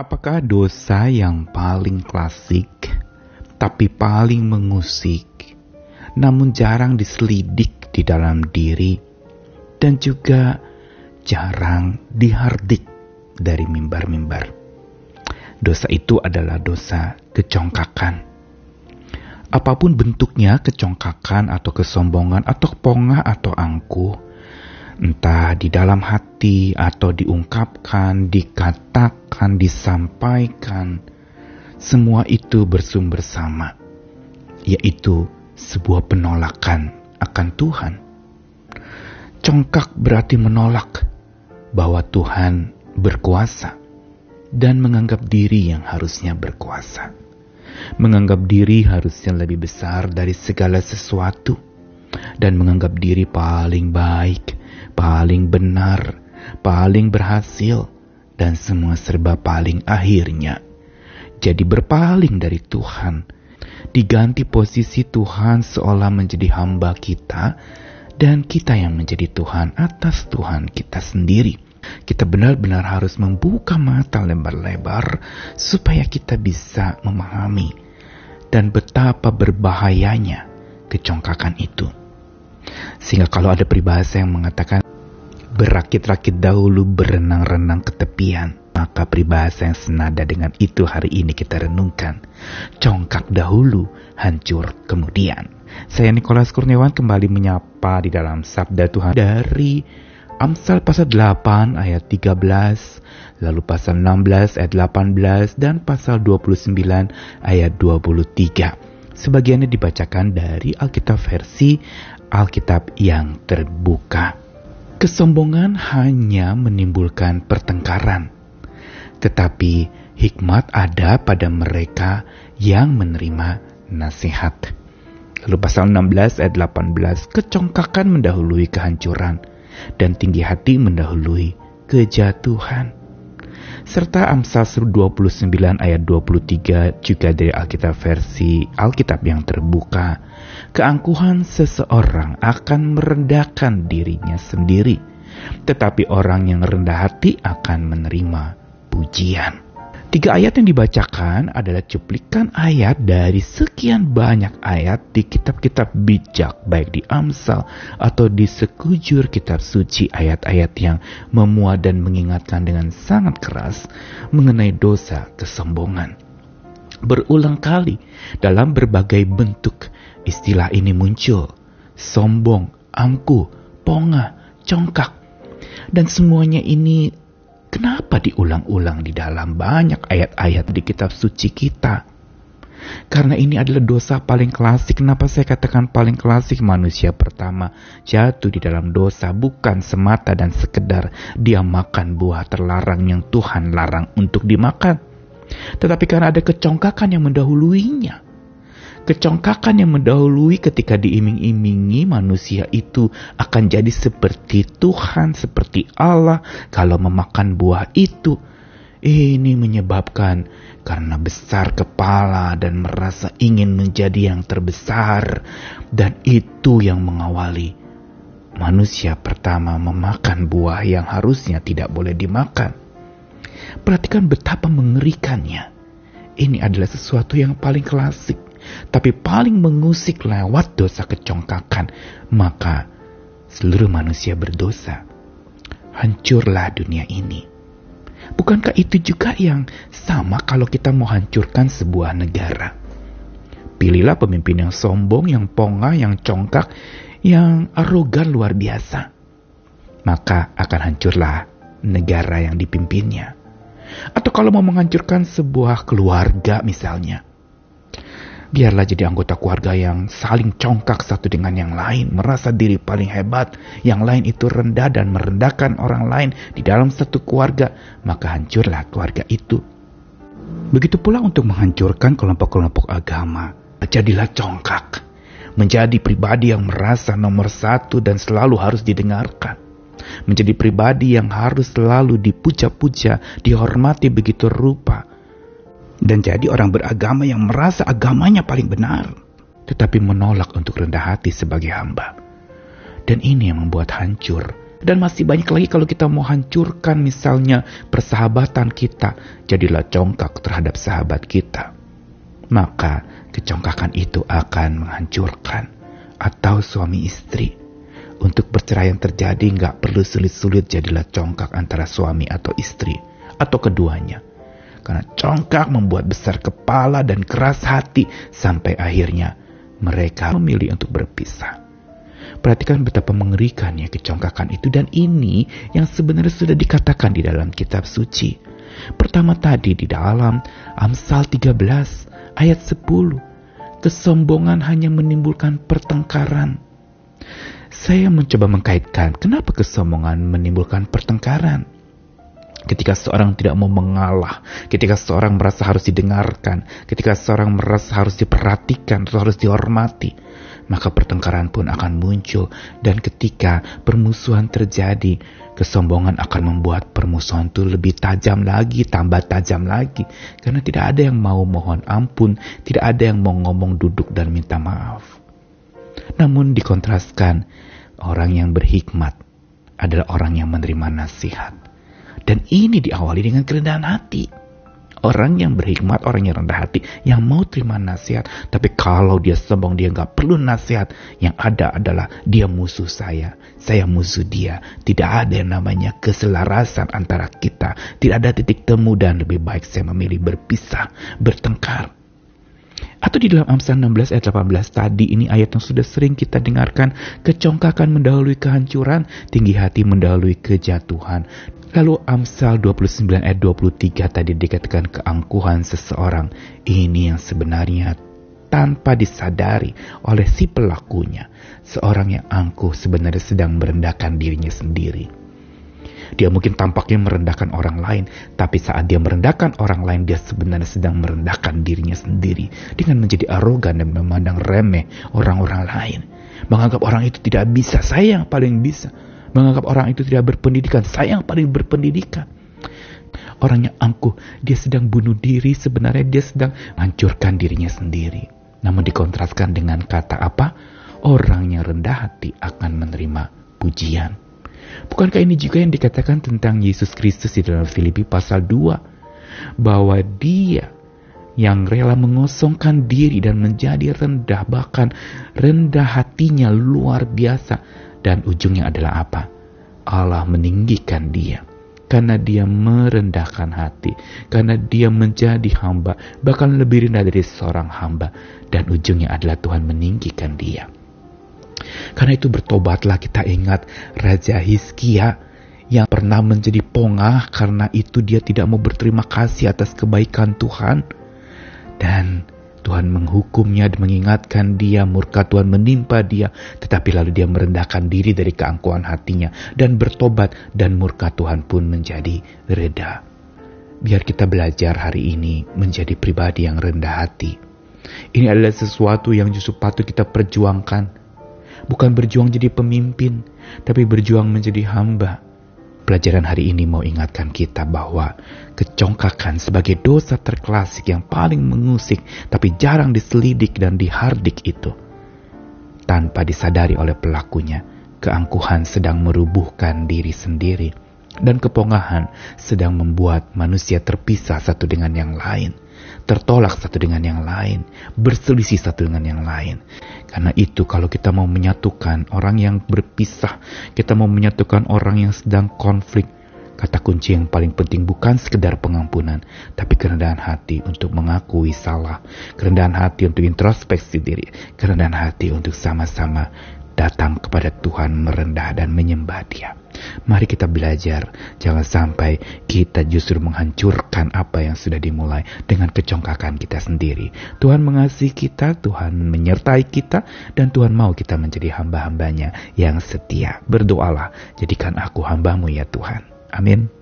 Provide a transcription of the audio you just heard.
Apakah dosa yang paling klasik, tapi paling mengusik, namun jarang diselidik di dalam diri, dan juga jarang dihardik dari mimbar-mimbar? Dosa itu adalah dosa kecongkakan. Apa pun bentuknya, kecongkakan atau kesombongan atau pongah atau angkuh, entah di dalam hati atau diungkapkan, dikatakan, disampaikan, semua itu bersumber sama, yaitu sebuah penolakan akan Tuhan. Congkak berarti menolak bahwa Tuhan berkuasa dan menganggap diri yang harusnya berkuasa. Menganggap diri harusnya lebih besar dari segala sesuatu dan menganggap diri paling baik paling benar, paling berhasil, dan semua serba paling akhirnya. Jadi berpaling dari Tuhan, diganti posisi Tuhan seolah menjadi hamba kita, dan kita yang menjadi Tuhan atas Tuhan kita sendiri. Kita benar-benar harus membuka mata lebar-lebar supaya kita bisa memahami dan betapa berbahayanya kecongkakan itu. Sehingga kalau ada peribahasa yang mengatakan berakit-rakit dahulu berenang-renang ke tepian. Maka peribahasa yang senada dengan itu hari ini kita renungkan. Congkak dahulu, hancur kemudian. Saya Nikolas Kurniawan kembali menyapa di dalam Sabda Tuhan dari Amsal pasal 8 ayat 13, lalu pasal 16 ayat 18, dan pasal 29 ayat 23. Sebagiannya dibacakan dari Alkitab versi Alkitab yang terbuka. Kesombongan hanya menimbulkan pertengkaran, tetapi hikmat ada pada mereka yang menerima nasihat. Lalu pasal 16 ayat 18, kecongkakan mendahului kehancuran dan tinggi hati mendahului kejatuhan. Serta Amsal 29 ayat 23 juga dari Alkitab versi Alkitab yang terbuka keangkuhan seseorang akan merendahkan dirinya sendiri, tetapi orang yang rendah hati akan menerima pujian. Tiga ayat yang dibacakan adalah cuplikan ayat dari sekian banyak ayat di kitab-kitab bijak, baik di Amsal atau di sekujur kitab suci ayat-ayat yang memuat dan mengingatkan dengan sangat keras mengenai dosa kesombongan. Berulang kali dalam berbagai bentuk Istilah ini muncul, sombong, angkuh, pongah, congkak. Dan semuanya ini kenapa diulang-ulang di dalam banyak ayat-ayat di kitab suci kita? Karena ini adalah dosa paling klasik. Kenapa saya katakan paling klasik? Manusia pertama jatuh di dalam dosa bukan semata dan sekedar dia makan buah terlarang yang Tuhan larang untuk dimakan. Tetapi karena ada kecongkakan yang mendahuluinya kecongkakan yang mendahului ketika diiming-imingi manusia itu akan jadi seperti Tuhan, seperti Allah kalau memakan buah itu. Ini menyebabkan karena besar kepala dan merasa ingin menjadi yang terbesar dan itu yang mengawali manusia pertama memakan buah yang harusnya tidak boleh dimakan. Perhatikan betapa mengerikannya. Ini adalah sesuatu yang paling klasik tapi paling mengusik lewat dosa kecongkakan, maka seluruh manusia berdosa. Hancurlah dunia ini. Bukankah itu juga yang sama kalau kita mau hancurkan sebuah negara? Pilihlah pemimpin yang sombong, yang pongah, yang congkak, yang arogan luar biasa. Maka akan hancurlah negara yang dipimpinnya. Atau kalau mau menghancurkan sebuah keluarga misalnya, Biarlah jadi anggota keluarga yang saling congkak satu dengan yang lain, merasa diri paling hebat, yang lain itu rendah dan merendahkan orang lain di dalam satu keluarga, maka hancurlah keluarga itu. Begitu pula untuk menghancurkan kelompok-kelompok agama, jadilah congkak, menjadi pribadi yang merasa nomor satu dan selalu harus didengarkan. Menjadi pribadi yang harus selalu dipuja-puja, dihormati begitu rupa, dan jadi orang beragama yang merasa agamanya paling benar, tetapi menolak untuk rendah hati sebagai hamba. Dan ini yang membuat hancur Dan masih banyak lagi kalau kita mau hancurkan misalnya persahabatan kita, jadilah congkak terhadap sahabat kita. Maka kecongkakan itu akan menghancurkan. Atau suami istri. Untuk bercerai yang terjadi nggak perlu sulit-sulit jadilah congkak antara suami atau istri. Atau keduanya. Karena congkak membuat besar kepala dan keras hati sampai akhirnya mereka memilih untuk berpisah. Perhatikan betapa mengerikannya kecongkakan itu dan ini yang sebenarnya sudah dikatakan di dalam kitab suci. Pertama tadi di dalam Amsal 13 ayat 10. Kesombongan hanya menimbulkan pertengkaran. Saya mencoba mengkaitkan kenapa kesombongan menimbulkan pertengkaran. Ketika seorang tidak mau mengalah, ketika seorang merasa harus didengarkan, ketika seorang merasa harus diperhatikan atau harus dihormati, maka pertengkaran pun akan muncul. Dan ketika permusuhan terjadi, kesombongan akan membuat permusuhan itu lebih tajam lagi, tambah tajam lagi. Karena tidak ada yang mau mohon ampun, tidak ada yang mau ngomong duduk dan minta maaf. Namun dikontraskan, orang yang berhikmat adalah orang yang menerima nasihat dan ini diawali dengan kerendahan hati. Orang yang berhikmat, orang yang rendah hati, yang mau terima nasihat. Tapi kalau dia sombong, dia nggak perlu nasihat. Yang ada adalah dia musuh saya, saya musuh dia. Tidak ada yang namanya keselarasan antara kita. Tidak ada titik temu dan lebih baik saya memilih berpisah, bertengkar. Atau di dalam Amsal 16 ayat 18 tadi ini ayat yang sudah sering kita dengarkan. Kecongkakan mendahului kehancuran, tinggi hati mendahului kejatuhan. Lalu Amsal 29 ayat 23 tadi dikatakan keangkuhan seseorang. Ini yang sebenarnya tanpa disadari oleh si pelakunya. Seorang yang angkuh sebenarnya sedang merendahkan dirinya sendiri. Dia mungkin tampaknya merendahkan orang lain, tapi saat dia merendahkan orang lain, dia sebenarnya sedang merendahkan dirinya sendiri dengan menjadi arogan dan memandang remeh orang-orang lain. Menganggap orang itu tidak bisa, saya yang paling bisa menganggap orang itu tidak berpendidikan. Saya yang paling berpendidikan. Orang yang angkuh, dia sedang bunuh diri, sebenarnya dia sedang menghancurkan dirinya sendiri. Namun dikontraskan dengan kata apa? Orang yang rendah hati akan menerima pujian. Bukankah ini juga yang dikatakan tentang Yesus Kristus di dalam Filipi pasal 2? Bahwa dia yang rela mengosongkan diri dan menjadi rendah, bahkan rendah hatinya luar biasa dan ujungnya adalah apa? Allah meninggikan dia. Karena dia merendahkan hati. Karena dia menjadi hamba. Bahkan lebih rendah dari seorang hamba. Dan ujungnya adalah Tuhan meninggikan dia. Karena itu bertobatlah kita ingat Raja Hizkia yang pernah menjadi pongah karena itu dia tidak mau berterima kasih atas kebaikan Tuhan. Dan Tuhan menghukumnya dan mengingatkan dia, murka Tuhan menimpa dia, tetapi lalu dia merendahkan diri dari keangkuhan hatinya dan bertobat dan murka Tuhan pun menjadi reda. Biar kita belajar hari ini menjadi pribadi yang rendah hati. Ini adalah sesuatu yang justru patut kita perjuangkan. Bukan berjuang jadi pemimpin, tapi berjuang menjadi hamba Pelajaran hari ini mau ingatkan kita bahwa kecongkakan sebagai dosa terklasik yang paling mengusik tapi jarang diselidik dan dihardik itu. Tanpa disadari oleh pelakunya, keangkuhan sedang merubuhkan diri sendiri dan kepongahan sedang membuat manusia terpisah satu dengan yang lain tertolak satu dengan yang lain, berselisih satu dengan yang lain. Karena itu kalau kita mau menyatukan orang yang berpisah, kita mau menyatukan orang yang sedang konflik, kata kunci yang paling penting bukan sekedar pengampunan, tapi kerendahan hati untuk mengakui salah, kerendahan hati untuk introspeksi diri, kerendahan hati untuk sama-sama datang kepada Tuhan merendah dan menyembah dia. Mari kita belajar, jangan sampai kita justru menghancurkan apa yang sudah dimulai dengan kecongkakan kita sendiri. Tuhan mengasihi kita, Tuhan menyertai kita, dan Tuhan mau kita menjadi hamba-hambanya yang setia. Berdoalah, jadikan aku hambamu ya Tuhan. Amin.